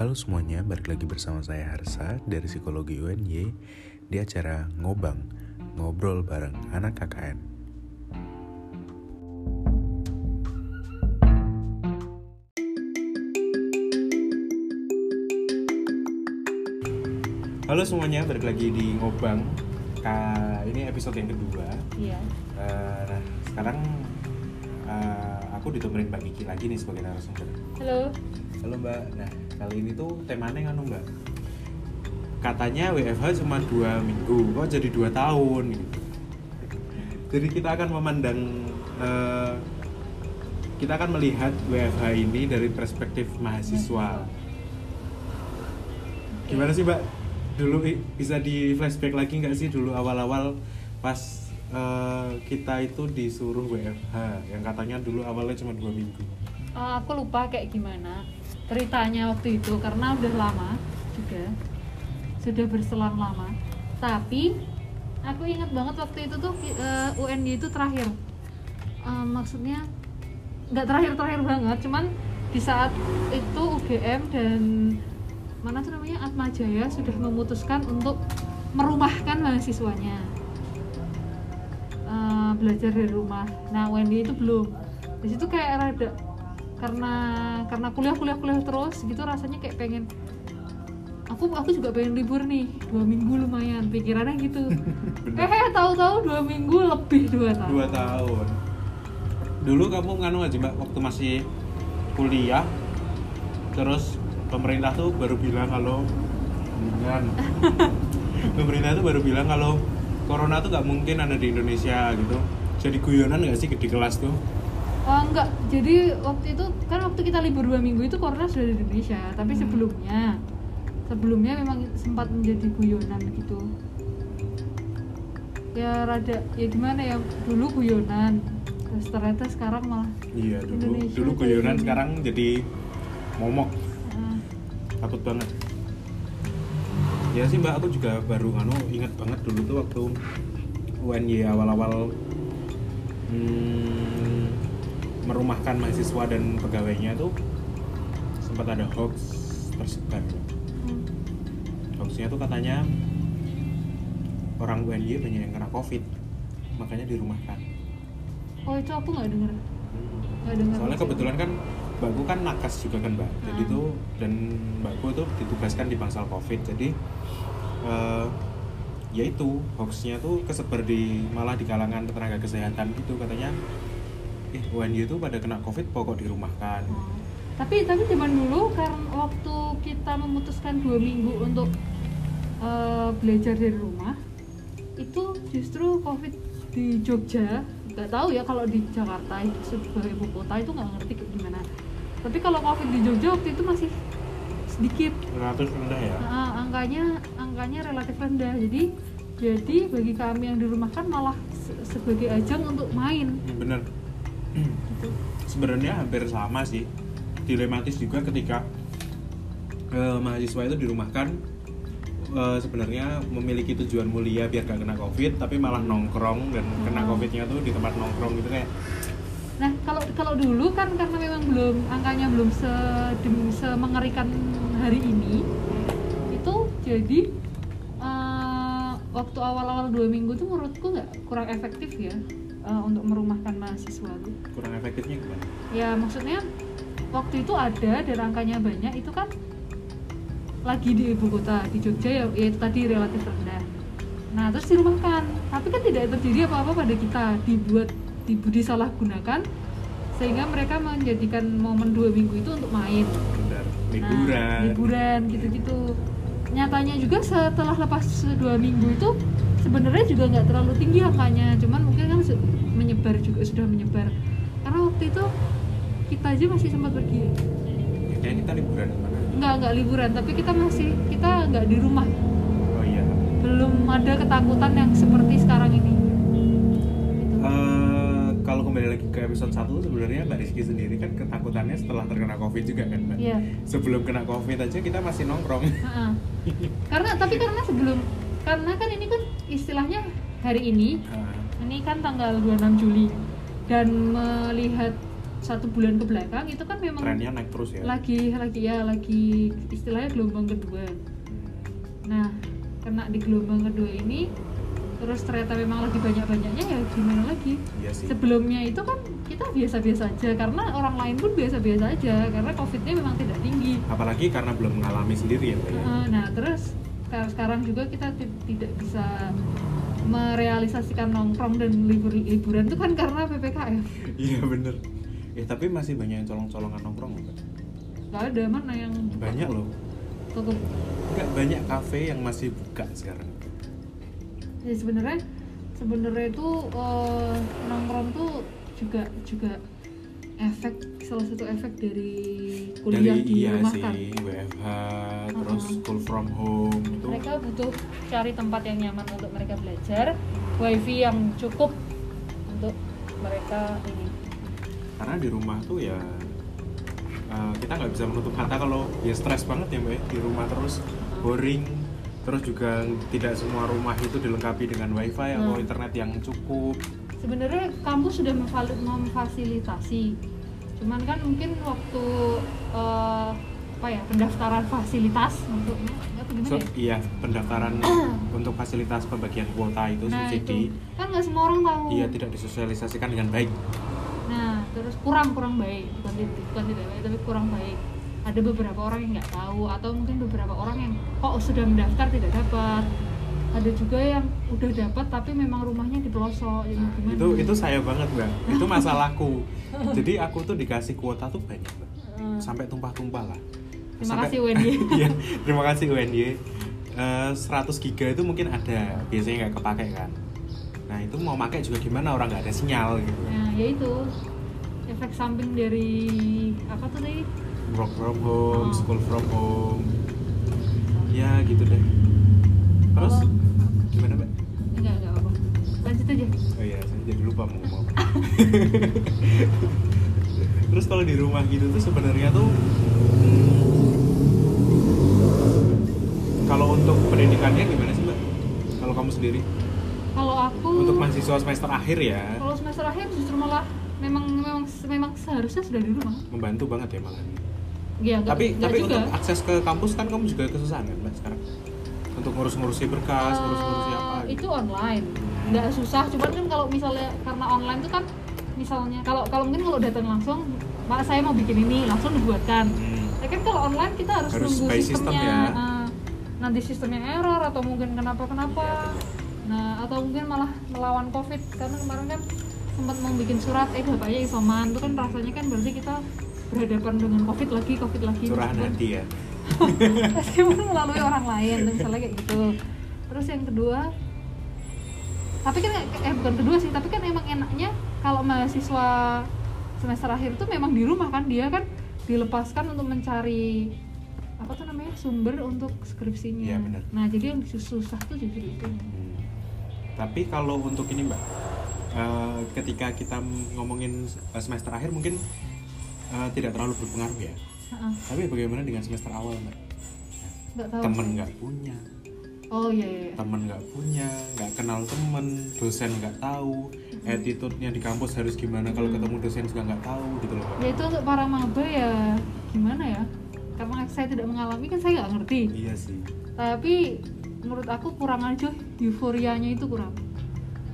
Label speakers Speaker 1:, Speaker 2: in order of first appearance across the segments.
Speaker 1: Halo semuanya, balik lagi bersama saya Harsa dari Psikologi UNY di acara Ngobang, ngobrol bareng anak KKN. Halo semuanya, balik lagi di Ngobang. Ka- ini episode yang kedua.
Speaker 2: Iya.
Speaker 1: Nah, sekarang eh, aku ditemenin Mbak Kiki lagi nih sebagai narasumber.
Speaker 2: Halo.
Speaker 1: Halo Mbak, nah kali ini tuh temanya kan Mbak? Katanya WFH cuma dua minggu, kok jadi dua tahun. Jadi kita akan memandang, eh, kita akan melihat WFH ini dari perspektif mahasiswa. Gimana sih Mbak? Dulu bisa di flashback lagi nggak sih dulu awal-awal pas eh, kita itu disuruh WFH Yang katanya dulu awalnya cuma dua minggu.
Speaker 2: Eh, aku lupa kayak gimana ceritanya waktu itu karena udah lama juga sudah berselang lama. Tapi aku ingat banget waktu itu tuh eh, UNY itu terakhir. Eh, maksudnya nggak terakhir-terakhir banget, cuman di saat itu UGM dan mana tuh namanya Atma Jaya sudah memutuskan untuk merumahkan mahasiswanya Eh, belajar dari rumah. Nah UNY itu belum. Di situ kayak rada karena karena kuliah kuliah kuliah terus gitu rasanya kayak pengen aku aku juga pengen libur nih dua minggu lumayan pikirannya gitu.
Speaker 1: Bener.
Speaker 2: eh tahu-tahu dua minggu lebih dua tahun.
Speaker 1: Dua tahun. Dulu kamu nganu aja mbak waktu masih kuliah terus pemerintah tuh baru bilang kalau dengan pemerintah tuh baru bilang kalau corona tuh nggak mungkin ada di Indonesia gitu. Jadi guyonan nggak sih di kelas tuh
Speaker 2: Oh enggak, jadi waktu itu kan waktu kita libur dua minggu itu corona sudah di Indonesia, tapi
Speaker 1: Hmm.
Speaker 2: sebelumnya sebelumnya memang sempat menjadi guyonan gitu. Ya rada ya gimana ya dulu guyonan, terus ternyata sekarang malah
Speaker 1: iya dulu.
Speaker 2: Indonesia
Speaker 1: dulu guyonan
Speaker 2: gini.
Speaker 1: sekarang jadi momok.
Speaker 2: Ah,
Speaker 1: takut banget. Ya sih mbak aku juga baru anu ingat banget dulu tuh waktu UNY awal-awal hmm, merumahkan mahasiswa dan pegawainya tuh sempat ada hoax tersebar
Speaker 2: hmm.
Speaker 1: hoaxnya tuh katanya orang UNY banyak yang kena covid makanya dirumahkan
Speaker 2: Oh itu aku nggak denger, nggak denger.
Speaker 1: soalnya kebetulan kan mbakku kan nakas juga kan mbak jadi
Speaker 2: Ah.
Speaker 1: tuh dan mbakku tuh ditugaskan di bangsal covid jadi eh, ya itu hoaxnya tuh kesebar di malah di kalangan tenaga kesehatan gitu katanya eh UNY itu pada kena covid pokok dirumahkan
Speaker 2: Oh. Tapi tapi zaman dulu karena waktu kita memutuskan dua minggu untuk eh, belajar dari rumah, itu justru covid di Jogja nggak tahu ya kalau di Jakarta itu sebagai ibu kota itu nggak ngerti kayak gimana. Tapi kalau covid di Jogja waktu itu masih sedikit,
Speaker 1: relatif rendah ya
Speaker 2: Nah, angkanya angkanya relatif rendah. Jadi jadi bagi kami yang dirumahkan malah se- sebagai ajang untuk main.
Speaker 1: Hmm, bener
Speaker 2: Gitu.
Speaker 1: Sebenarnya hampir sama sih dilematis juga ketika eh, mahasiswa itu dirumahkan eh, sebenarnya memiliki tujuan mulia biar gak kena covid tapi malah nongkrong dan kena
Speaker 2: Oh.
Speaker 1: covidnya tuh di tempat nongkrong gitu kayak
Speaker 2: Nah, kalau kalau dulu kan karena memang belum angkanya belum se mengerikan hari ini, itu jadi eh, waktu awal-awal dua minggu tuh menurutku nggak kurang efektif ya eh, untuk merumahkan mahasiswa tuh.
Speaker 1: kurang efektifnya gimana?
Speaker 2: Ya maksudnya waktu itu ada dan angkanya banyak itu kan lagi di ibu kota di Jogja ya, ya itu tadi relatif rendah. Nah terus dirumahkan, tapi kan tidak terjadi apa-apa pada kita dibuat dibu disalahgunakan sehingga mereka menjadikan momen dua minggu itu untuk main. Nah,
Speaker 1: Liburan.
Speaker 2: liburan gitu-gitu. Nyatanya juga setelah lepas dua minggu itu sebenarnya juga nggak terlalu tinggi angkanya, cuman mungkin menyebar juga sudah menyebar. Karena waktu itu kita aja masih sempat pergi,
Speaker 1: Ya, kayak kita liburan ke mana?
Speaker 2: nggak nggak liburan, tapi kita masih kita nggak di rumah,
Speaker 1: Oh iya.
Speaker 2: belum ada ketakutan yang seperti sekarang ini.
Speaker 1: Eh, kalau kembali lagi ke episode 1 sebenarnya Mbak Rizky sendiri kan ketakutannya setelah terkena covid juga kan Mbak?
Speaker 2: Iya.
Speaker 1: Sebelum kena covid aja kita masih nongkrong.
Speaker 2: Ha-ha. karena tapi karena sebelum karena kan ini kan istilahnya hari ini ini kan tanggal 26 Juli. Dan melihat satu bulan ke belakang itu kan memang
Speaker 1: trennya naik terus ya?
Speaker 2: lagi lagi ya lagi istilahnya gelombang kedua. Nah kena di gelombang kedua ini terus ternyata memang lagi banyak-banyaknya ya gimana lagi?
Speaker 1: Iya sih.
Speaker 2: Sebelumnya itu kan kita biasa-biasa aja karena orang lain pun biasa-biasa aja karena covidnya memang tidak tinggi.
Speaker 1: Apalagi karena belum mengalami sendiri ya ya?
Speaker 2: Nah terus sekarang- juga kita ti- tidak bisa merealisasikan nongkrong dan libur liburan itu kan karena ppkm
Speaker 1: iya bener. Eh tapi masih banyak yang colong-colongan nongkrong Mbak.
Speaker 2: nggak ada mana yang
Speaker 1: banyak loh.
Speaker 2: Tutup.
Speaker 1: Enggak banyak kafe yang masih buka sekarang.
Speaker 2: Ya sebenarnya sebenarnya itu eh, nongkrong tuh juga juga efek salah satu efek dari kuliah
Speaker 1: dari
Speaker 2: di
Speaker 1: iya
Speaker 2: rumah
Speaker 1: sih
Speaker 2: kan?
Speaker 1: WFH terus
Speaker 2: Uh-uh.
Speaker 1: school from home itu
Speaker 2: mereka butuh cari tempat yang nyaman untuk mereka belajar wifi yang cukup untuk mereka ini.
Speaker 1: Karena di rumah tuh ya uh, kita nggak bisa menutup mata kalau ya stres banget ya mbak ya, di rumah terus boring terus juga tidak semua rumah itu dilengkapi dengan wifi atau
Speaker 2: Hmm.
Speaker 1: internet yang cukup
Speaker 2: sebenarnya kampus sudah memfasilitasi. Cuman kan mungkin waktu eh, apa ya pendaftaran fasilitas untuk gimana
Speaker 1: So,
Speaker 2: ya?
Speaker 1: iya pendaftaran untuk fasilitas pembagian kuota itu
Speaker 2: nah
Speaker 1: subsidi.
Speaker 2: itu. Kan nggak semua orang tahu.
Speaker 1: Iya tidak disosialisasikan dengan baik.
Speaker 2: Nah terus kurang kurang baik. Bukan tidak bukan tidak baik tapi kurang baik. Ada beberapa orang yang nggak tahu atau mungkin beberapa orang yang kok sudah mendaftar tidak dapat ada juga yang udah dapat tapi memang rumahnya di pelosok. Ya mau gimana?
Speaker 1: itu itu saya banget mbak itu masalahku. Jadi aku tuh dikasih kuota tuh banyak mbak
Speaker 2: Eh,
Speaker 1: sampai tumpah-tumpah lah.
Speaker 2: Terima
Speaker 1: Sampai-
Speaker 2: kasih, UNY.
Speaker 1: Iya, terima kasih UNY Eh, 100 giga itu mungkin ada biasanya nggak kepake kan? Nah itu mau pakai juga gimana? Orang nggak ada sinyal gitu.
Speaker 2: Nah, ya itu. Efek samping dari apa tuh tadi?
Speaker 1: work from home
Speaker 2: Oh.
Speaker 1: school from home. Ya gitu deh. Terus gimana mbak
Speaker 2: Enggak, enggak apa-apa. Lanjut aja.
Speaker 1: oh iya saya jadi lupa mau ngomong apa. terus kalau di rumah gitu tuh sebenarnya tuh hmm, kalau untuk pendidikannya gimana sih mbak kalau kamu sendiri
Speaker 2: Kalau aku
Speaker 1: untuk mahasiswa semester akhir ya
Speaker 2: kalau semester akhir justru malah memang memang memang seharusnya sudah di rumah.
Speaker 1: membantu banget ya malah
Speaker 2: Ya,
Speaker 1: tapi
Speaker 2: enggak
Speaker 1: tapi
Speaker 2: juga.
Speaker 1: untuk akses ke kampus kan kamu juga kesusahan kan mbak sekarang untuk ngurus-ngurusi berkas
Speaker 2: Eh,
Speaker 1: ngurus-ngurusi apa gitu.
Speaker 2: itu online. Nggak susah cuman kan kalau misalnya karena online tuh kan misalnya kalau kalau mungkin kalau datang langsung pak saya mau bikin ini langsung dibuatkan.
Speaker 1: Hmm.
Speaker 2: ya kan kalau online kita harus,
Speaker 1: Harus
Speaker 2: nunggu sistemnya.
Speaker 1: ya.
Speaker 2: eh, nanti sistemnya error atau mungkin kenapa kenapa nah atau mungkin malah melawan covid karena kemarin kan sempat mau bikin surat eh bapaknya isoman. Itu kan rasanya kan berarti kita berhadapan dengan covid lagi covid lagi.
Speaker 1: Curahan hati ya
Speaker 2: meskipun melalui orang lain misalnya kayak gitu terus yang kedua tapi kan eh bukan kedua sih tapi kan emang enaknya kalau mahasiswa semester akhir tuh memang di rumah kan dia kan dilepaskan untuk mencari apa tuh namanya sumber untuk skripsinya
Speaker 1: benar.
Speaker 2: nah jadi yang susah tuh justru itu
Speaker 1: Hmm. tapi kalau untuk ini mbak eh, ketika kita ngomongin semester akhir mungkin eh, tidak terlalu berpengaruh ya
Speaker 2: Heeh,
Speaker 1: tapi bagaimana dengan semester awal mbak?
Speaker 2: Nggak tahu.
Speaker 1: Temen nggak punya.
Speaker 2: Oh iya iya iya.
Speaker 1: temen nggak punya nggak kenal temen dosen nggak tahu attitude-nya di kampus harus gimana kalau
Speaker 2: Hmm.
Speaker 1: ketemu dosen juga nggak tahu gitu loh
Speaker 2: ya itu untuk para maba ya gimana ya? Karena saya tidak mengalami kan saya nggak ngerti.
Speaker 1: Iya sih.
Speaker 2: Tapi menurut aku kurang aja euforianya itu kurang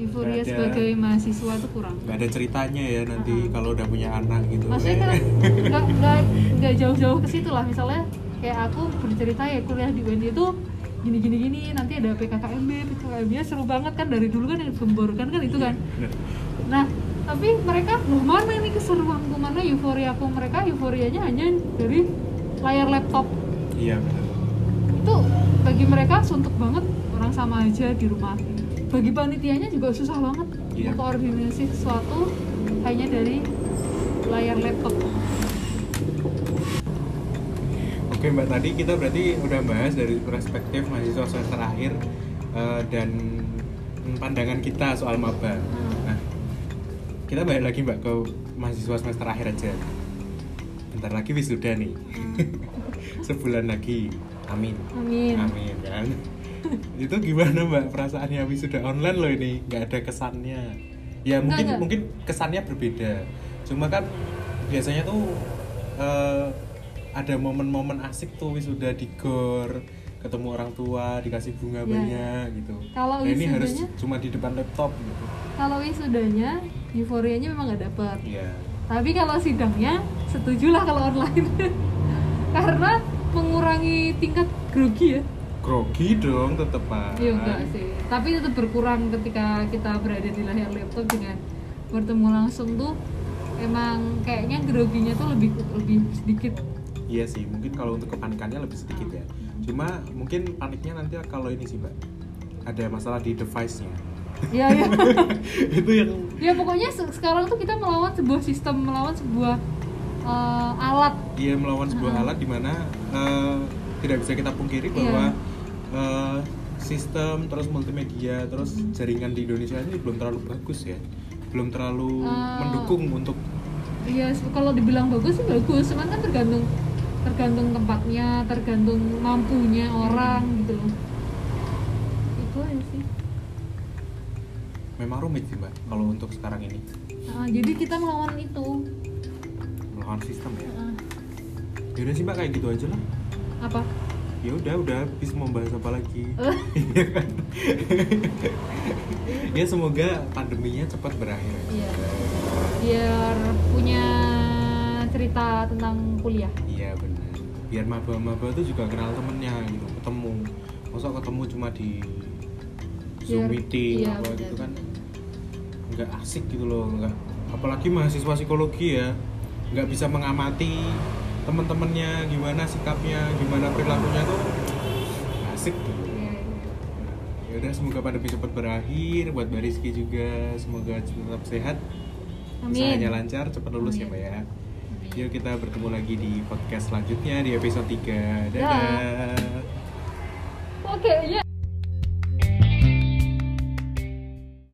Speaker 2: euforia sebagai mahasiswa itu kurang.
Speaker 1: Nggak ada ceritanya ya nanti
Speaker 2: Uh-uh.
Speaker 1: kalau udah punya anak gitu.
Speaker 2: Maksudnya kan nggak nggak nggak jauh-jauh ke situ lah. Misalnya kayak aku bercerita ya kuliah di UNY itu gini gini gini nanti ada PKKMB PKKMB nya seru banget kan. Dari dulu kan yang gemborkan kan itu kan.
Speaker 1: Bener.
Speaker 2: nah tapi mereka loh mana ini keseruanku? Mana euforiaku mereka? Euforianya hanya dari layar laptop.
Speaker 1: Iya benar.
Speaker 2: Itu bagi mereka suntuk banget. Orang sama aja di rumah bagi panitianya juga susah banget
Speaker 1: Iya.
Speaker 2: koordinasi sesuatu hanya dari layar laptop
Speaker 1: Oke mbak tadi kita berarti udah bahas dari perspektif mahasiswa semester akhir eh, dan pandangan kita soal maba. Nah, kita balik lagi mbak ke mahasiswa semester akhir aja. Bentar lagi wisuda nih. Sebulan lagi. Amin.
Speaker 2: amin
Speaker 1: Amin kan. Itu gimana mbak? Perasaannya wisuda online loh ini? nggak ada kesannya. Ya mungkin
Speaker 2: nggak.
Speaker 1: mungkin kesannya berbeda. Cuma kan biasanya tuh eh, ada momen-momen asik tuh wisuda di gor ketemu orang tua dikasih bunga
Speaker 2: Iya,
Speaker 1: banyak gitu.
Speaker 2: Kalau
Speaker 1: nah, ini harus cuma di depan laptop gitu.
Speaker 2: Kalau wisudanya euforianya memang nggak dapet.
Speaker 1: Iya.
Speaker 2: Tapi kalau sidangnya setujulah kalau online. Karena mengurangi tingkat grogi ya
Speaker 1: grogi dong tetep
Speaker 2: iya enggak sih. Tapi tetap berkurang ketika kita berada di layar laptop dengan bertemu langsung tuh emang kayaknya groginya tuh lebih lebih sedikit.
Speaker 1: Iya sih mungkin kalau untuk kepanikannya lebih sedikit ya. Cuma mungkin paniknya nanti kalau ini sih mbak. Ada masalah di device-nya.
Speaker 2: Iya iya.
Speaker 1: itu yang
Speaker 2: ya pokoknya se- sekarang tuh kita melawan sebuah sistem, melawan sebuah eh, alat.
Speaker 1: dia melawan sebuah alat di mana eh, tidak bisa kita pungkiri bahwa eh, sistem terus multimedia terus jaringan di Indonesia ini belum terlalu bagus ya belum terlalu
Speaker 2: Eh,
Speaker 1: mendukung untuk
Speaker 2: Iya, kalau dibilang bagus sih bagus, cuman kan tergantung tergantung tempatnya, tergantung mampunya orang gitu loh. Itu aja sih.
Speaker 1: memang rumit sih mbak kalau untuk sekarang ini
Speaker 2: Nah, jadi kita melawan itu.
Speaker 1: melawan sistem ya
Speaker 2: Nah,
Speaker 1: yaudah sih mbak kayak gitu aja lah
Speaker 2: apa?
Speaker 1: Ya udah udah habis mau bahas apa lagi. Iya kan? ya semoga pandeminya cepat berakhir
Speaker 2: Iya. Biar punya cerita tentang kuliah.
Speaker 1: iya benar biar maba-maba tuh juga kenal temennya gitu ketemu masa ketemu cuma di zoom
Speaker 2: Biar-
Speaker 1: meeting
Speaker 2: iya,
Speaker 1: apa
Speaker 2: benar.
Speaker 1: gitu kan nggak asik gitu loh nggak apalagi mahasiswa psikologi ya nggak bisa mengamati teman-temannya gimana sikapnya gimana perilakunya tuh asik gitu
Speaker 2: Iya,
Speaker 1: ya udah semoga pandemi cepat berakhir buat Mbak Rizky juga semoga tetap sehat
Speaker 2: Amin.
Speaker 1: usahanya lancar cepat lulus ya
Speaker 2: Amin.
Speaker 1: Mbak ya yuk kita bertemu lagi di podcast selanjutnya di episode 3 dadah
Speaker 2: Dah. Oke, ya.